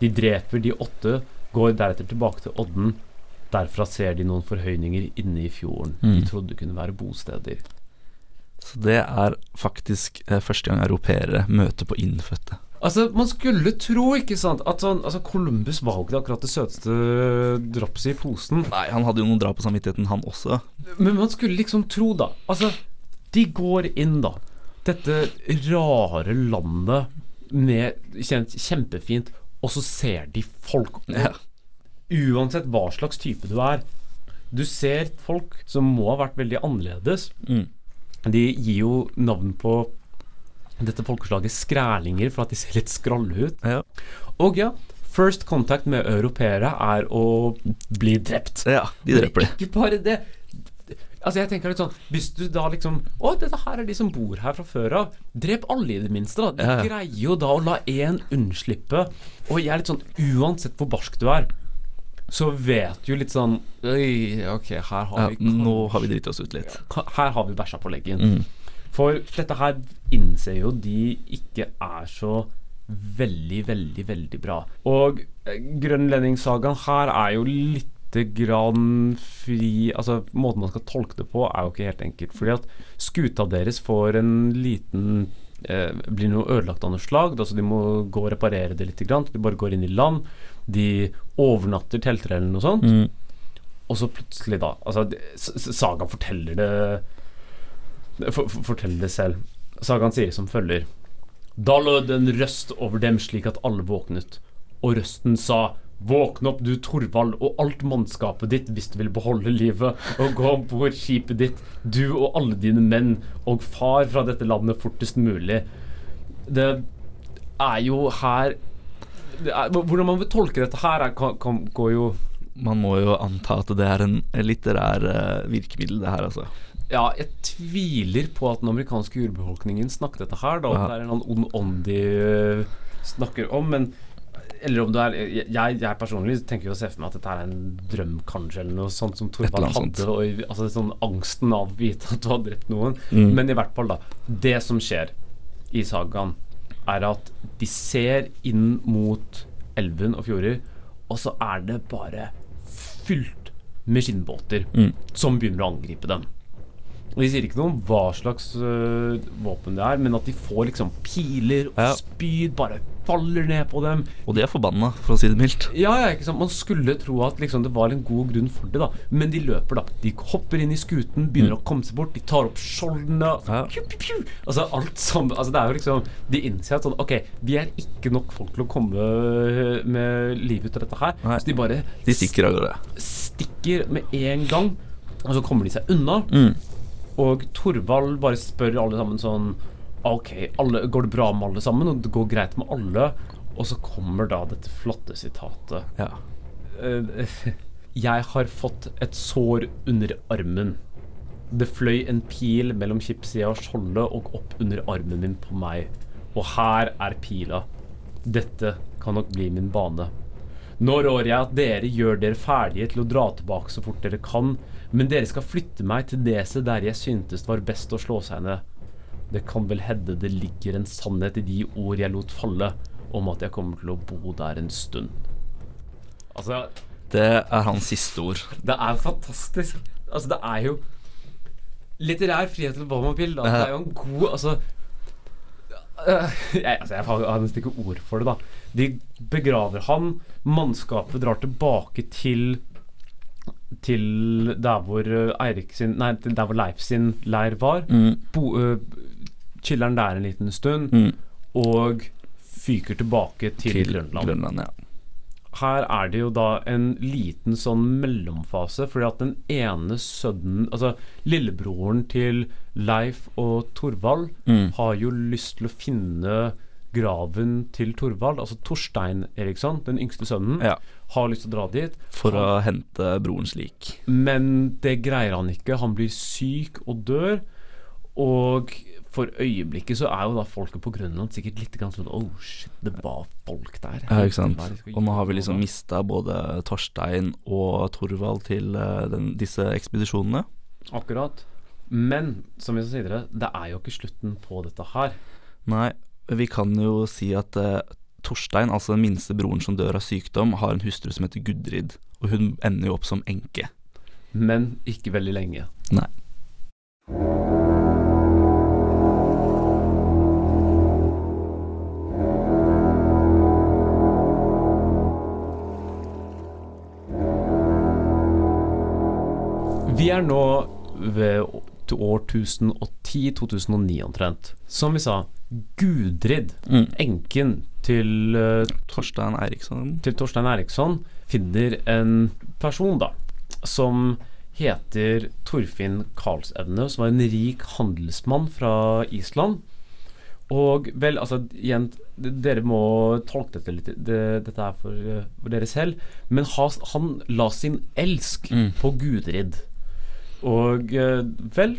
De dreper de åtte, går deretter tilbake til odden. Derfra ser de noen forhøyninger inne i fjorden de Mm. trodde kunne være bosteder. Så det er faktisk eh, første gang europeere møter på innfødte. Altså, Man skulle tro, ikke sant, at sånn, altså Columbus var ikke akkurat det søteste drapset i posen. Nei, han hadde jo noen drap på samvittigheten, han også. Men man skulle liksom tro, da. Altså, de går inn, da. Dette rare landet med kjent, Kjempefint. Og så ser de folk. Ja. Uansett hva slags type du er. Du ser folk som må ha vært veldig annerledes. Mm. De gir jo navn på dette folkeslaget skrælinger for at de ser litt skralle ut. Ja. Og ja, first contact med europeere er å bli drept. ja, de dreper de. Ikke bare det. Altså jeg tenker litt sånn Hvis du da liksom Å, dette her er de som bor her fra før av. Drep alle, i det minste. da De Ja, ja. greier jo da å la én unnslippe. Og jeg er litt sånn Uansett hvor barsk du er, så vet du litt sånn Øy, ok, her har Ja, vi nå har vi driti oss ut litt. Her har vi bæsja på leggen. Mm. For dette her innser jo de ikke er så veldig, veldig, veldig bra. Og eh, Grønlendingssagaen her er jo lite grann fri Altså, måten man skal tolke det på, er jo ikke helt enkelt. Fordi at skuta deres får en liten eh, Blir noe ødelagt av noe slag, altså de må gå og reparere det litt. Grann. De bare går inn i land. De overnatter telter eller noe sånt. Mm. Og så plutselig, da Altså, Sagaen forteller det for, for, fortell det selv. Sagaen sier som følger. Da lød en røst over dem slik at alle våknet. Og røsten sa Våkn opp, du Torvald, og alt mannskapet ditt hvis du vil beholde livet, og gå om bord skipet ditt, du og alle dine menn, og far fra dette landet fortest mulig. Det er jo her er, Hvordan man vil tolke dette her, er, kan, kan, går jo Man må jo anta at det er en litterær uh, virkemiddel, det her, altså. Ja, jeg tviler på at den amerikanske urbefolkningen snakker dette her, da. Ja. det er en ond ånd de øh, snakker om, men eller om det er Jeg, jeg personlig tenker jo å se for meg at dette er en drøm, kanskje, eller noe sånt som Torvald hadde. Og, altså sånn angsten av å vite at du har drept noen. Mm. Men i hvert fall, da. Det som skjer i sagaen, er at de ser inn mot elven og fjorder, og så er det bare fylt med skinnbåter Mm. som begynner å angripe dem. Og De sier ikke noe om hva slags uh, våpen det er, men at de får liksom piler og Ja. spyd bare faller ned på dem. Og de er forbanna, for å si det mildt. Ja, ja, ikke sant? Man skulle tro at liksom, det var en god grunn for det, da. Men de løper, da. De hopper inn i skuten, begynner å komme seg bort. De tar opp skjoldene. Ja. Pju, pju, pju. Altså, alt sammen altså, Det er jo liksom De innser at sånn Ok, vi er ikke nok folk til å komme med livet ut av dette her. Nei. Så de bare De stikker av gårde. stikker med en gang, og så kommer de seg unna. Mm. Og Torvald bare spør alle sammen sånn Ok, alle, går det bra med alle sammen? Og det går greit med alle? Og så kommer da dette flotte sitatet. Ja. Eh, Jeg har fått et sår under armen. Det fløy en pil mellom skipssida og skjoldet og opp under armen min på meg. Og her er pila. Dette kan nok bli min bane. Nå rår jeg at dere gjør dere ferdige til å dra tilbake så fort dere kan, men dere skal flytte meg til neset der jeg syntes det var best å slå seg ned. Det kan vel hende det ligger en sannhet i de ord jeg lot falle, om at jeg kommer til å bo der en stund. Altså, Det er hans siste ord. det er fantastisk. Altså, det er jo Litterær frihet til hva man vil. Da. Det er jo en god Altså jeg, altså, jeg har nesten ikke ord for det, da. De begraver han. Mannskapet drar tilbake til Til der hvor øh, Eirik sin Nei, til der hvor Leif sin leir var. Mm. Bo, uh, chiller'n der en liten stund, Mm. og fyker tilbake til, Til Grønland Grønland, ja. her er det jo da en liten sånn mellomfase, fordi at den ene sønnen Altså lillebroren til Leif og Torvald Mm. har jo lyst til å finne graven til Torvald, altså Torstein Eriksson, den yngste sønnen, ja. Har lyst til å dra dit, For å hente brorens lik. men det greier han ikke. Han blir syk og dør. Og for øyeblikket så er jo da folket på Grønland sikkert litt sånn Oh shit, det var folk der. Ja, ikke sant. Og nå har vi liksom mista både Torstein og Torvald til eh, den, disse ekspedisjonene. Akkurat. Men som vi sa tidligere, det er jo ikke slutten på dette her. Nei, vi kan jo si at eh, Torstein, altså den minste broren som dør av sykdom, har en hustru som heter Gudrid, og hun ender jo opp som enke. Men ikke veldig lenge. Nei. Vi er nå ved til år 1010-2009 omtrent. Som vi sa, Gudrid, Mm. enken til, uh, Torstein Eriksson. til Torstein Eriksson, finner en person da som heter Torfinn Karlsevne, som var en rik handelsmann fra Island. Og vel, altså igjen, dere må tolke dette litt, det, dette er for, eh, for dere selv, men has, han la sin elsk Mm. på Gudrid. Og eh, vel,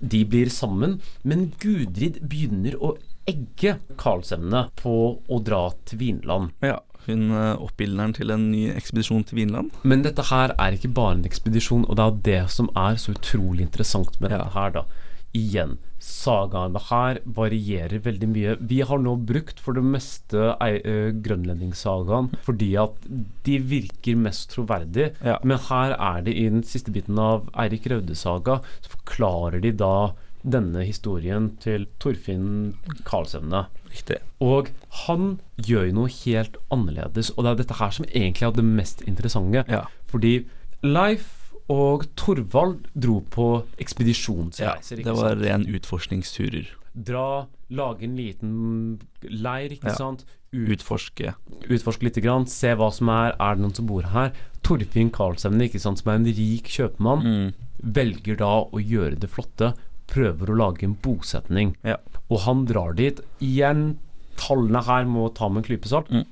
de blir sammen, men Gudrid begynner å egge Karlsemne på å dra til Vinland. Ja, hun oppildner oppildneren til en ny ekspedisjon til Vinland. Men dette her er ikke bare en ekspedisjon, og det er det som er så utrolig interessant med Ja. dette her, da. Igjen, sagaene her varierer veldig mye. Vi har nå brukt for det meste grønlendingssagaen fordi at de virker mest troverdige. Ja. Men her er det i den siste biten av Eirik Raude-saga, så forklarer de da denne historien til Torfinn Karlsevne. Riktig. Og han gjør jo noe helt annerledes, og det er dette her som egentlig er det mest interessante. Ja. Fordi Leif og Torvald dro på ekspedisjonsreiser. ja det var ren utforskningsturer. Dra, lage en liten leir, ikke Ja. sant. Ut, Utforske. utforske lite grann, se hva som er Er det noen som bor her? Torfinn Karlsevne, ikke sant, som er en rik kjøpmann, Mm. velger da å gjøre det flotte. Prøver å lage en bosetning. Ja. Og han drar dit. Igjen, tallene her må ta med en klype salt. Mm.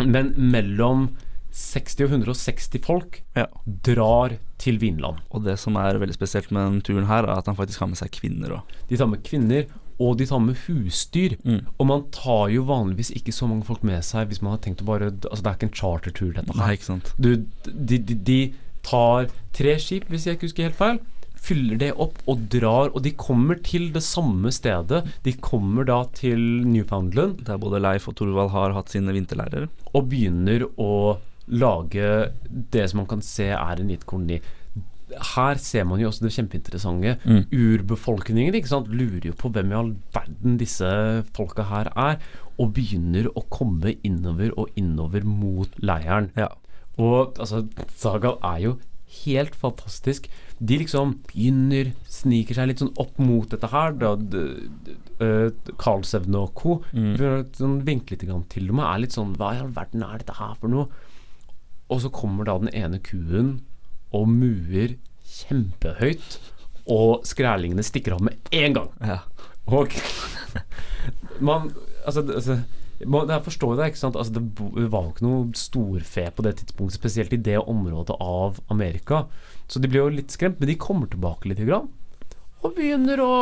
Men mellom 60 og 160 folk Ja. drar til Vinland. Og det som er veldig spesielt med denne turen her, er at han faktisk har med seg kvinner òg. De tar med kvinner, og de tar med husdyr. Mm. Og man tar jo vanligvis ikke så mange folk med seg hvis man har tenkt å bare Altså, det er ikke en chartertur, dette Nei, ikke sant. Du, de, de, de tar tre skip, hvis jeg ikke husker helt feil. fyller det opp og drar, og de kommer til det samme stedet. De kommer da til Newfoundland Der både Leif og Torvald har hatt sine vinterleirer. og begynner å lage det som man kan se er en liten koloni. Her ser man jo også det kjempeinteressante. Mm. Urbefolkningen ikke sant, lurer jo på hvem i all verden disse folka her er, og begynner å komme innover og innover mot leiren. Ja. Og altså, Saga er jo helt fantastisk. De liksom begynner, sniker seg litt sånn opp mot dette her. Da Karlsevne og co. Mm. Sånn, vinke litt til dem. med. Er litt sånn Hva i all verden er dette her for noe? Og så kommer da den ene kuen og muer kjempehøyt, og skrælingene stikker av med en gang. Ja. Og man Altså, altså man, jeg forstår det, ikke sant. Altså, det, var jo ikke noe storfe på det tidspunktet, spesielt i det området av Amerika. Så de blir jo litt skremt, men de kommer tilbake litt grann. Og begynner å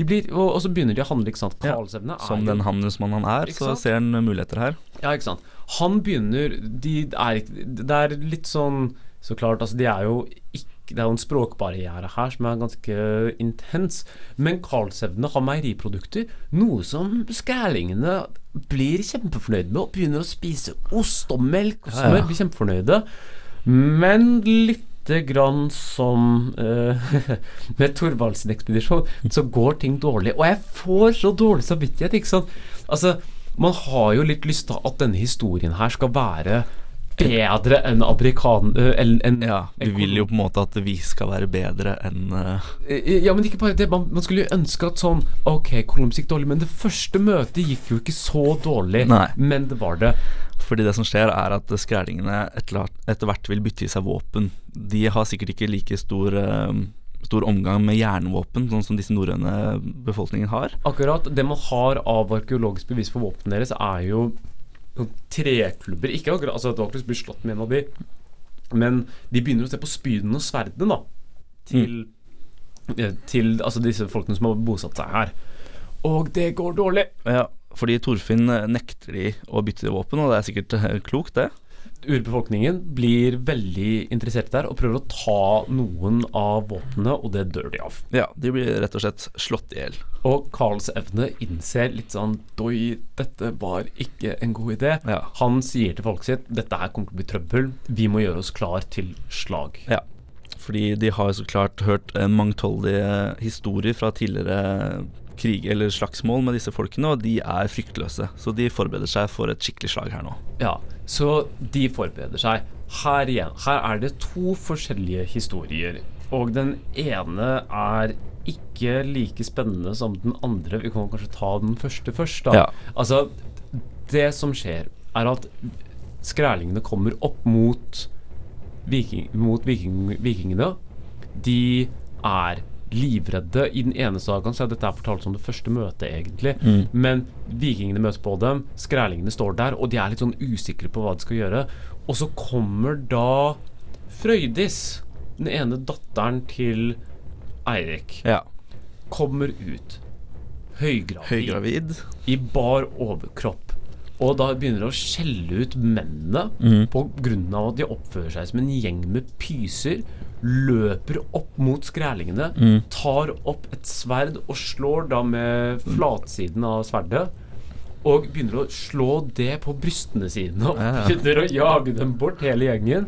blir, og, så begynner de å handle, ikke sant. Karlsevne ja, Som den handelsmannen han er, så ser han muligheter her. Ja, ikke sant. Han begynner De er Det er litt sånn Så klart, altså de er jo ikke Det er jo en språkbarriere her som er ganske intens. Men Karlsevne har meieriprodukter, noe som skrælingene blir kjempefornøyd med, og begynner å spise ost og melk og Ja, ja. Blir kjempefornøyde. Men lite grann som uh, med Thorvaldsen ekspedisjon, så går ting dårlig. Og jeg får så dårlig samvittighet, ikke sant. Altså, man har jo litt lyst til at denne historien her skal være bedre enn amerikan... eller, enn- enn- Ja, du vil jo på en måte at vi skal være bedre enn eh, Eh, Ja, men ikke bare det. Man, man skulle jo ønske at sånn Ok, Columbus gikk dårlig, men det første møtet gikk jo ikke så dårlig. Nei. Men det var det. Fordi det som skjer, er at skrælingene etter hvert vil bytte i seg våpen. De har sikkert ikke like stor, eh, stor omgang med jernvåpen, sånn som disse norrøne befolkningen har. Akkurat det man har av arkeologisk bevis for våpnene deres, er jo sånn treklubber. Ikke akkurat Altså, Douglas blir slått med en av de, men de begynner å se på spydene og sverdene, da. Til, mm. til altså disse folkene som har bosatt seg her. Og det går dårlig. Ja, fordi Torfinn eh, nekter de å bytte våpen, og det er sikkert eh, klokt, det. Urbefolkningen blir veldig interessert der og prøver å ta noen av våpnene, og det dør de av. Ja, de blir rett og slett slått i hjel. Og Carls evne innser litt sånn Doi, dette var ikke en god idé. Ja. Han sier til folket sitt dette her kommer til å bli trøbbel, vi må gjøre oss klar til slag. Ja. Fordi de har så klart hørt en mangfoldig eh, historier fra tidligere krig eller slagsmål med disse folkene, og de er fryktløse. Så de forbereder seg for et skikkelig slag her nå. Ja, så de forbereder seg. Her igjen, her er det to forskjellige historier. Og den ene er ikke like spennende som den andre. Vi kan kanskje ta den første først, da. Ja. Altså, det som skjer, er at skrælingene kommer opp mot, viking, mot viking, vikingene. De er livredde. I den ene sagaen så er dette fortalt som det første møtet, egentlig. Mm. Men vikingene møter på dem, skrælingene står der, og de er litt sånn usikre på hva de skal gjøre. Og så kommer da Frøydis, den ene datteren til Eirik, Ja. kommer ut. Høygravid. Høygravid. I bar overkropp. Og da begynner de å skjelle ut mennene mm. av at de oppfører seg som en gjeng med pyser. Løper opp mot skrælingene, mm. tar opp et sverd og slår da med flatsiden av sverdet. Og begynner å slå det på brystene sine og begynner å jage dem bort, hele gjengen.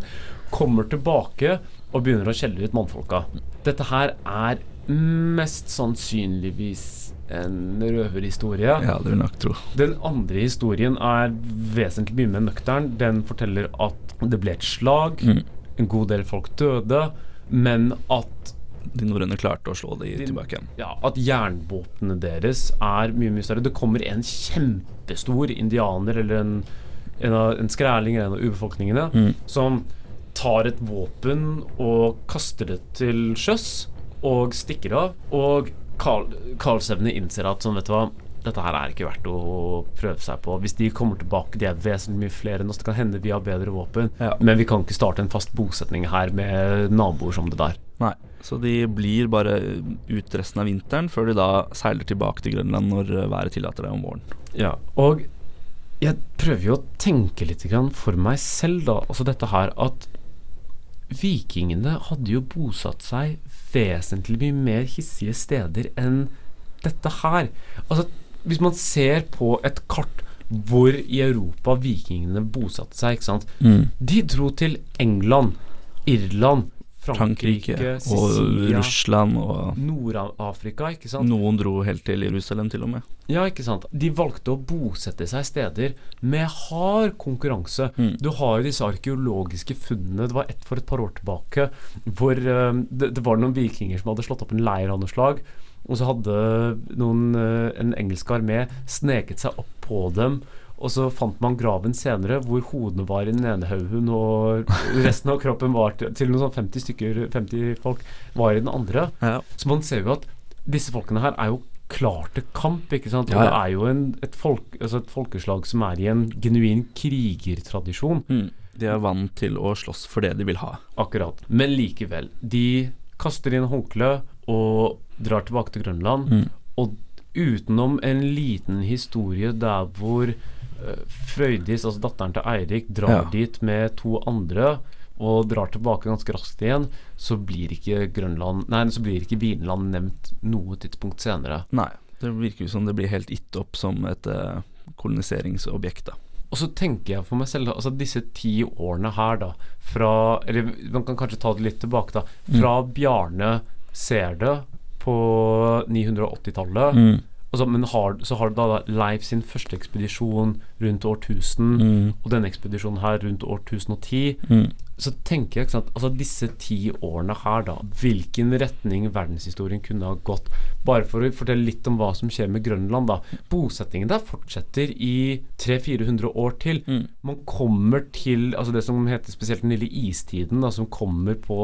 Kommer tilbake og begynner å skjelle ut mannfolka. Dette her er mest sannsynligvis en røverhistorie. Ja, det vil nok tro. Den andre historien er vesentlig mye mer nøktern. Den forteller at det ble et slag, Mm. En god del folk døde, men at De norrøne klarte å slå de De- tilbake ja, at jernvåpnene deres er mye mye større. Det kommer en kjempestor indianer eller en, en, av, en skræling eller en av urbefolkningene Mm. som tar et våpen og kaster det til sjøs og stikker av. Og Karl, Karlsevne innser at sånn, vet du hva, dette her er ikke verdt å prøve seg på. Hvis de kommer tilbake, de er vesentlig mye flere enn oss. Det kan hende vi har bedre våpen, Ja. men vi kan ikke starte en fast bosetning her med naboer som det der. Nei, så de blir bare ut resten av vinteren, før de da seiler tilbake til Grønland når eh, været tillater det om våren. Ja, og jeg prøver jo å tenke litt for meg selv, da. Altså dette her at vikingene hadde jo bosatt seg vesentlig mye mer hissige steder enn dette her. Altså, hvis man ser på et kart hvor i Europa vikingene bosatte seg, ikke sant. Mm. De dro til England, Irland, Frankrike, Frankrike og Sicilia, Russland og Nord-Afrika, ikke sant. Noen dro helt til Jerusalem, til og med. Ja, ikke sant. De valgte å bosette seg steder med hard konkurranse. Mm. Du har jo disse arkeologiske funnene. Det var ett for et par år tilbake hvor eh, det, det var noen vikinger som hadde slått opp en leir av noe slag. Og så hadde noen, eh, en engelsk armé sneket seg opp på dem. Og så fant man graven senere hvor hodene var i den ene haugen og resten av kroppen var til, til noen sånn 50 stykker, 50 folk var i den andre. Ja. Så man ser jo at disse folkene her er jo klar til kamp, ikke sant. Og Ja, ja. det er jo en, et, folk, altså et folkeslag som er i en genuin krigertradisjon. Mm. De er vant til å slåss for det de vil ha. Akkurat. Men likevel. De kaster inn håndkle og drar tilbake til Grønland. Mm. Og utenom en liten historie der hvor uh, Frøydis, altså datteren til Eirik, drar Ja. dit med to andre og drar tilbake ganske raskt igjen, så blir ikke Grønland Nei, så blir ikke Vinland nevnt noe tidspunkt senere. Nei, det virker jo som det blir helt gitt opp som et eh, koloniseringsobjekt, da. Og så tenker jeg for meg selv, altså disse ti årene her, da, fra Eller man kan kanskje ta det litt tilbake, da. Fra Bjarne ser det på 980-tallet. Mm. Altså, men har, så har du da Leif sin første ekspedisjon rundt årtusen, Mm. og denne ekspedisjonen her rundt år 1010. Mm. Så tenker jeg, sant, altså disse ti årene her, da, hvilken retning verdenshistorien kunne ha gått. Bare for å fortelle litt om hva som skjer med Grønland, da. Bosettingen der fortsetter i 300-400 år til. Mm. Man kommer til altså det som heter spesielt den lille istiden, da, som kommer på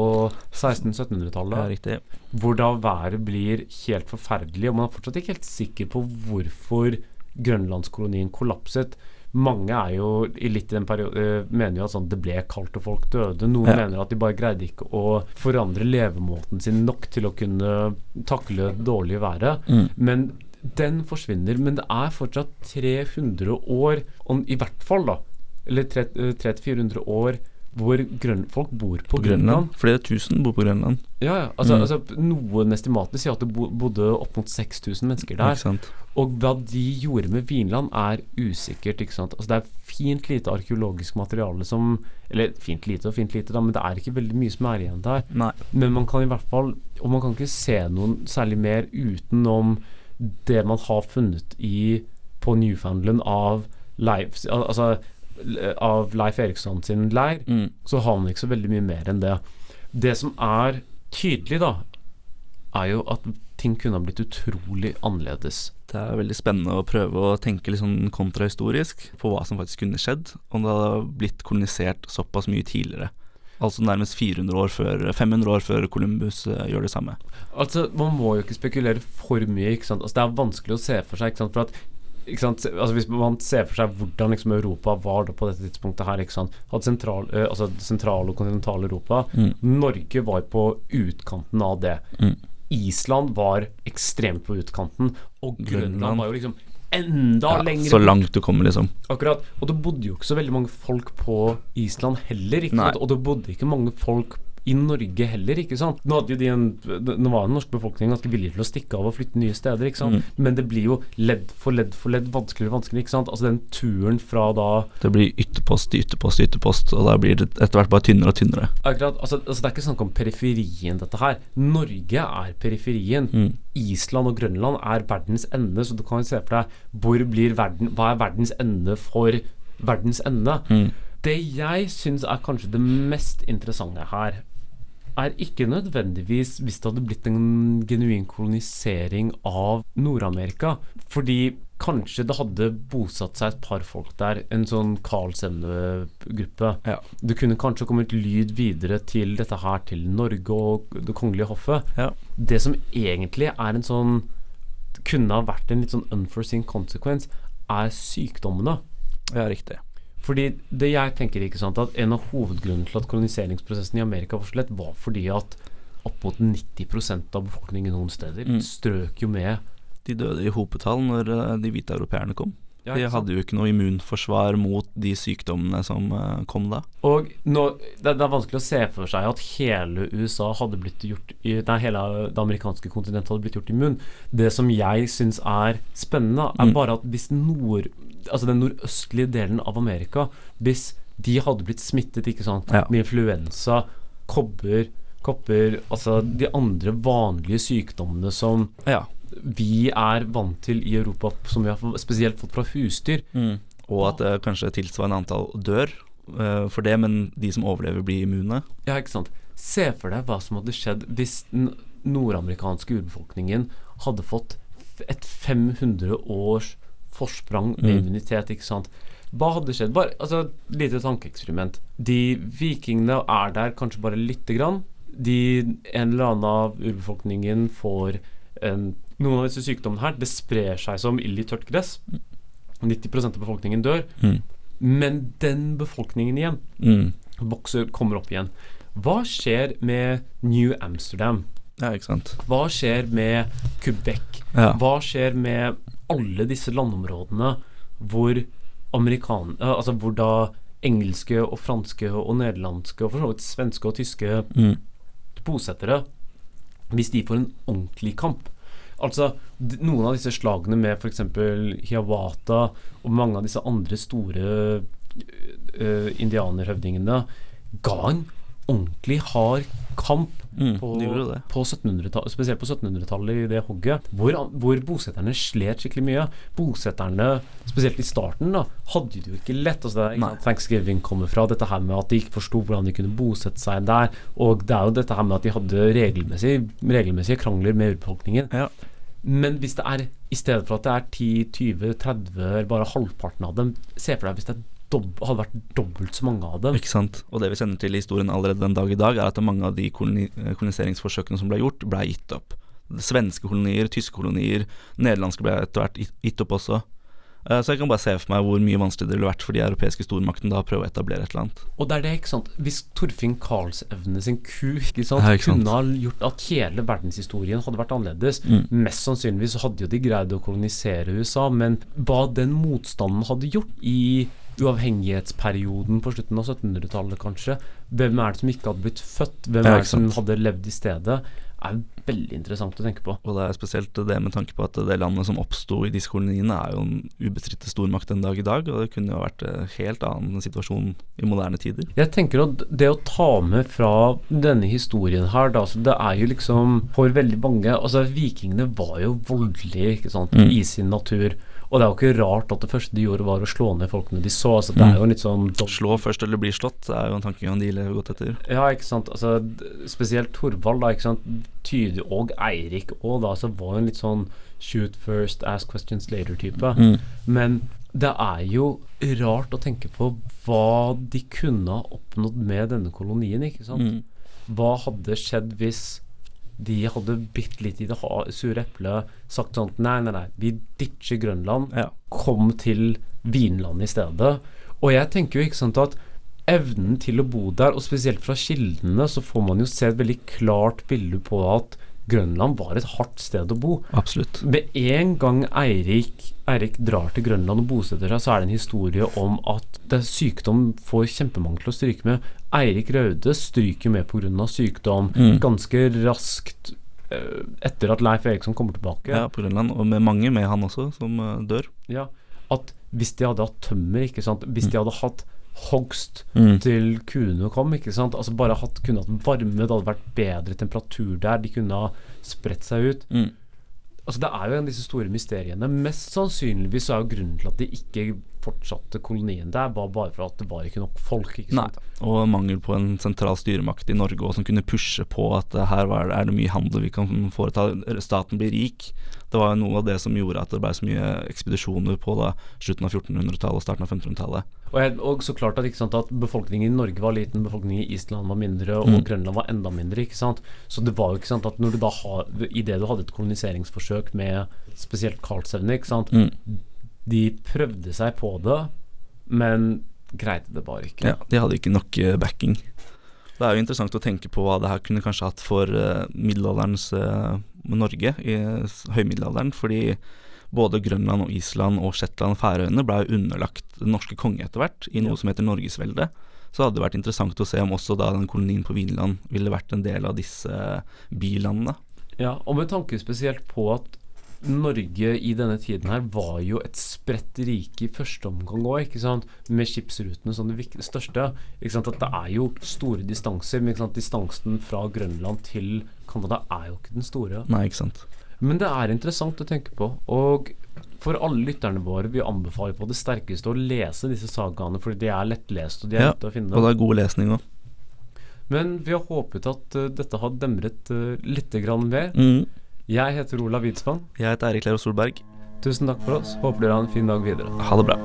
1600-1700-tallet Ja, hvor da været blir helt forferdelig, og man er fortsatt ikke helt sikker på hvorfor grønlandskolonien kollapset. Mange er jo i litt i den perioden mener jo at sånn, det ble kaldt og folk døde. Noen Ja. mener at de bare greide ikke å forandre levemåten sin nok til å kunne takle dårlig været. Mm. Men den forsvinner. Men det er fortsatt 300 år, om, i hvert fall, da, eller 300-400 år, hvor grøn, folk bor på, På Grønland. Flere tusen bor på Grønland. Ja, ja. Altså, Mm. altså, noen estimater sier at det bodde opp mot 6000 mennesker der. Ikke sant? Og hva de gjorde med Vinland, er usikkert. ikke sant? Altså, det er fint lite arkeologisk materiale som Eller fint lite og fint lite, da, men det er ikke veldig mye som er igjen der. Nei. Men man kan i hvert fall Og man kan ikke se noen særlig mer utenom det man har funnet i på Newfoundland av Leif Al Altså av Leif Eriksson sin leir Mm. så har man ikke så veldig mye mer enn det. Det som er tydelig, da, er jo at ting kunne ha blitt utrolig annerledes. Det er veldig spennende å prøve å tenke litt sånn kontrahistorisk på hva som faktisk kunne skjedd om det hadde blitt kolonisert såpass mye tidligere. Altså nærmest 400 år før 500 år før Columbus eh, gjør det samme. Altså, Man må jo ikke spekulere for mye. ikke sant? Altså, Det er vanskelig å se for seg. ikke sant? For at? Altså Hvis man ser for seg hvordan liksom Europa var da på dette tidspunktet her? Hadde sentral, eh, altså sentral og kontinentale Europa Mm. Norge var på utkanten av det. Mm. Island var ekstremt på utkanten. Og Grønland Grønland. var jo liksom enda Ja, lenger så langt du kommer, liksom. Akkurat. Og det bodde jo ikke så veldig mange folk på Island heller. Og det bodde ikke mange folk i Norge heller, ikke sant. Nå, de en, nå var den norske befolkningen ganske villig til å stikke av og flytte nye steder, ikke sant. Mm. Men det blir jo ledd for ledd for ledd vanskeligere og vanskeligere, ikke sant. Altså den turen fra da Det blir ytterpost ytterpost ytterpost, og da blir det etter hvert bare tynnere og tynnere. Akkurat, altså, altså Det er ikke snakk om periferien, dette her. Norge er periferien. Mm. Island og Grønland er verdens ende, så du kan jo se for deg hvor blir verden, hva er verdens ende for verdens ende. Mm. Det jeg syns er kanskje det mest interessante her, er ikke nødvendigvis hvis det hadde blitt en genuin kolonisering av Nord-Amerika. Fordi kanskje det hadde bosatt seg et par folk der, en sånn Carl Semne-gruppe. Ja. Det kunne kanskje kommet lyd videre til dette her, til Norge og Det kongelige hoffet. Ja. Det som egentlig er en sånn Kunne ha vært en litt sånn unforeseen consequence, er sykdommene. ja, riktig. Fordi det jeg tenker ikke sant At en av hovedgrunnene til at koloniseringsprosessen i Amerika var så lett, var fordi at opp mot 90% av befolkningen noen steder Mm. strøk jo med. De døde i hopetall når eh, de hvite europeerne kom. Ja, de hadde jo ikke noe immunforsvar mot de sykdommene som eh, kom da. Og nå, det, det er vanskelig å se for seg at hele USA hadde blitt gjort Nei, hele det amerikanske kontinentet hadde blitt gjort immun. Det som jeg syns er spennende, er Mm. bare at hvis nord Altså den nordøstlige delen av Amerika Hvis de hadde blitt smittet ikke sant, Ja. med influensa, kobber, kopper Altså de andre vanlige sykdommene som Ja. Vi er vant til i Europa, som vi har spesielt fått fra husdyr. Og at det kanskje tilsvarende antall dør uh, for det, men de som overlever, blir immune. Ja, ikke sant. Se for deg hva som hadde skjedd hvis den nordamerikanske urbefolkningen hadde fått et 500 års forsprang med Mm. immunitet, ikke sant. Hva hadde skjedd? Bare, altså, et lite tankeeksperiment. De vikingene er der kanskje bare lite grann. De, en eller annen av urbefolkningen får en, noen av disse sykdommene her. Det sprer seg som ild i tørt gress. 90% av befolkningen dør. Mm. Men den befolkningen igjen Mm. vokser, kommer opp igjen. Hva skjer med New Amsterdam? Ja, ikke sant. Hva skjer med Quebec? Ja. Hva skjer med alle disse landområdene hvor amerikan... eh, Altså hvor da engelske og franske og nederlandske og for så vidt svenske og tyske Mm. bosettere Hvis de får en ordentlig kamp Altså Noen av disse slagene med f.eks. Hiawatha og mange av disse andre store uh, indianerhøvdingene ga en ordentlig hard kamp Mm. på, på 1700-tallet, spesielt på 1700-tallet i det hogget, hvor, hvor bosetterne slet skikkelig mye. Bosetterne, spesielt i starten, da, hadde det jo ikke lett. Altså det er Thanksgiving kommer fra dette her med at de ikke forsto hvordan de kunne bosette seg der. Og det er jo dette her med at de hadde regelmessig, regelmessige krangler med urbefolkningen. Ja. Men hvis det er i stedet for at det er 10-20-30, bare halvparten av dem Se for deg hvis det hadde vært dobbelt så mange av dem. Ikke sant. Og det vi kjenner til i historien allerede den dag i dag, er at mange av de koloni koloniseringsforsøkene som ble gjort, ble gitt opp. Svenske kolonier, tyske kolonier, nederlandske ble etter hvert gitt opp også. Eh, Så jeg kan bare se for meg hvor mye vanskeligere det ville vært for de europeiske stormaktene da å prøve å etablere et eller annet. Og det er det, ikke sant Hvis Torfinn Karlsevne sin ku ikke sant, Ja, ikke sant. kunne ha gjort at hele verdenshistorien hadde vært annerledes Mm. Mest sannsynligvis hadde jo de greid å kolonisere USA, men hva den motstanden hadde gjort i uavhengighetsperioden på slutten av 1700-tallet, kanskje Hvem er det som ikke hadde blitt født? Hvem er det som hadde levd i stedet? er veldig interessant å tenke på. Og det er spesielt det med tanke på at det landet som oppsto i disse koloniene, er jo en ubestridte stormakt den dag i dag, og det kunne jo vært en helt annen situasjon i moderne tider. Jeg tenker at det å ta med fra denne historien her, da, så det er jo liksom for veldig mange Altså, vikingene var jo voldelige, ikke sant, Mm. i sin natur. Og det er jo ikke rart at det første de gjorde, var å slå ned folkene de så. Altså, det er Mm. jo litt sånn Slå først eller bli slått det er jo en tankegang de lever godt etter. Ja, ikke sant. Altså, spesielt Thorvald, da, ikke sant. Tyde, og Eirik òg, da, så var en litt sånn shoot first, ask questions later-type. Mm. Men det er jo rart å tenke på hva de kunne ha oppnådd med denne kolonien, ikke sant. Mm. Hva hadde skjedd hvis de hadde bitt litt i det sure eplet, sagt sånn Nei, nei, nei, vi ditcher Grønland, Ja. kom til Vinland i stedet. Og jeg tenker jo ikke sant at evnen til å bo der, og spesielt fra kildene, så får man jo se et veldig klart bilde på at Grønland var et hardt sted å bo. Absolutt. Med en gang Eirik, Eirik drar til Grønland og bosetter seg, så er det en historie om at det sykdom får kjempemange til å stryke med. Eirik Raude stryker med pga. sykdom Mm. ganske raskt eh, etter at Leif Eriksson kommer tilbake. Ja, på Grønland, og med mange med han også, som eh, dør. Ja, at hvis de hadde hatt tømmer, ikke sant Hvis de hadde hatt hogst Mm. til kuene kom, ikke sant Altså bare hatt, kunne hatt varme, det hadde vært bedre temperatur der, de kunne ha spredt seg ut. Mm. Altså Det er jo en av disse store mysteriene. Mest sannsynligvis så er jo grunnen til at de ikke fortsatte kolonien der, var bare for at det var ikke nok folk. ikke Nei. Og mangel på en sentral styremakt i Norge også, som kunne pushe på at eh, her er det mye handel vi kan foreta, staten blir rik. Det var noe av det som gjorde at det ble så mye ekspedisjoner på da, slutten av 1400-tallet og starten av 1500-tallet. Og, og så klart at, ikke sant, at befolkningen i Norge var liten, befolkningen i Island var mindre, og Mm. Grønland var enda mindre. ikke sant? Så det var jo ikke sant at når du da har I det du hadde et koloniseringsforsøk med spesielt Karlsevne, ikke sant Mm. De prøvde seg på det, men greide det bare ikke. Ja, de hadde ikke nok eh, backing. Det er jo interessant å tenke på hva det her kunne kanskje hatt for eh, middelalderens eh, Norge, i høymiddelalderen. Fordi både Grønland og Island og Shetland og Færøyene ble underlagt den norske konge etter hvert, i noe som heter Norgesveldet. Så hadde det vært interessant å se om også da den kolonien på Vinland ville vært en del av disse bilandene. Ja, og med tanke spesielt på at Norge i denne tiden her var jo et spredt rike i første omgang òg. Med skipsrutene som det største. Ikke sant? At det er jo store distanser, men distansen fra Grønland til Canada er jo ikke den store. Nei, ikke sant. Men det er interessant å tenke på. Og for alle lytterne våre, vi anbefaler på det sterkeste å lese disse sagaene, fordi de er lettlest, og de er Ja, lette å finne. Og det er god lesning òg. Men vi har håpet at uh, dette har demret uh, litt grann mer. Mm. Jeg heter Olav Widsvann. Jeg heter Eirik Lero Solberg. Tusen takk for oss. Håper dere har en fin dag videre. Ha det bra.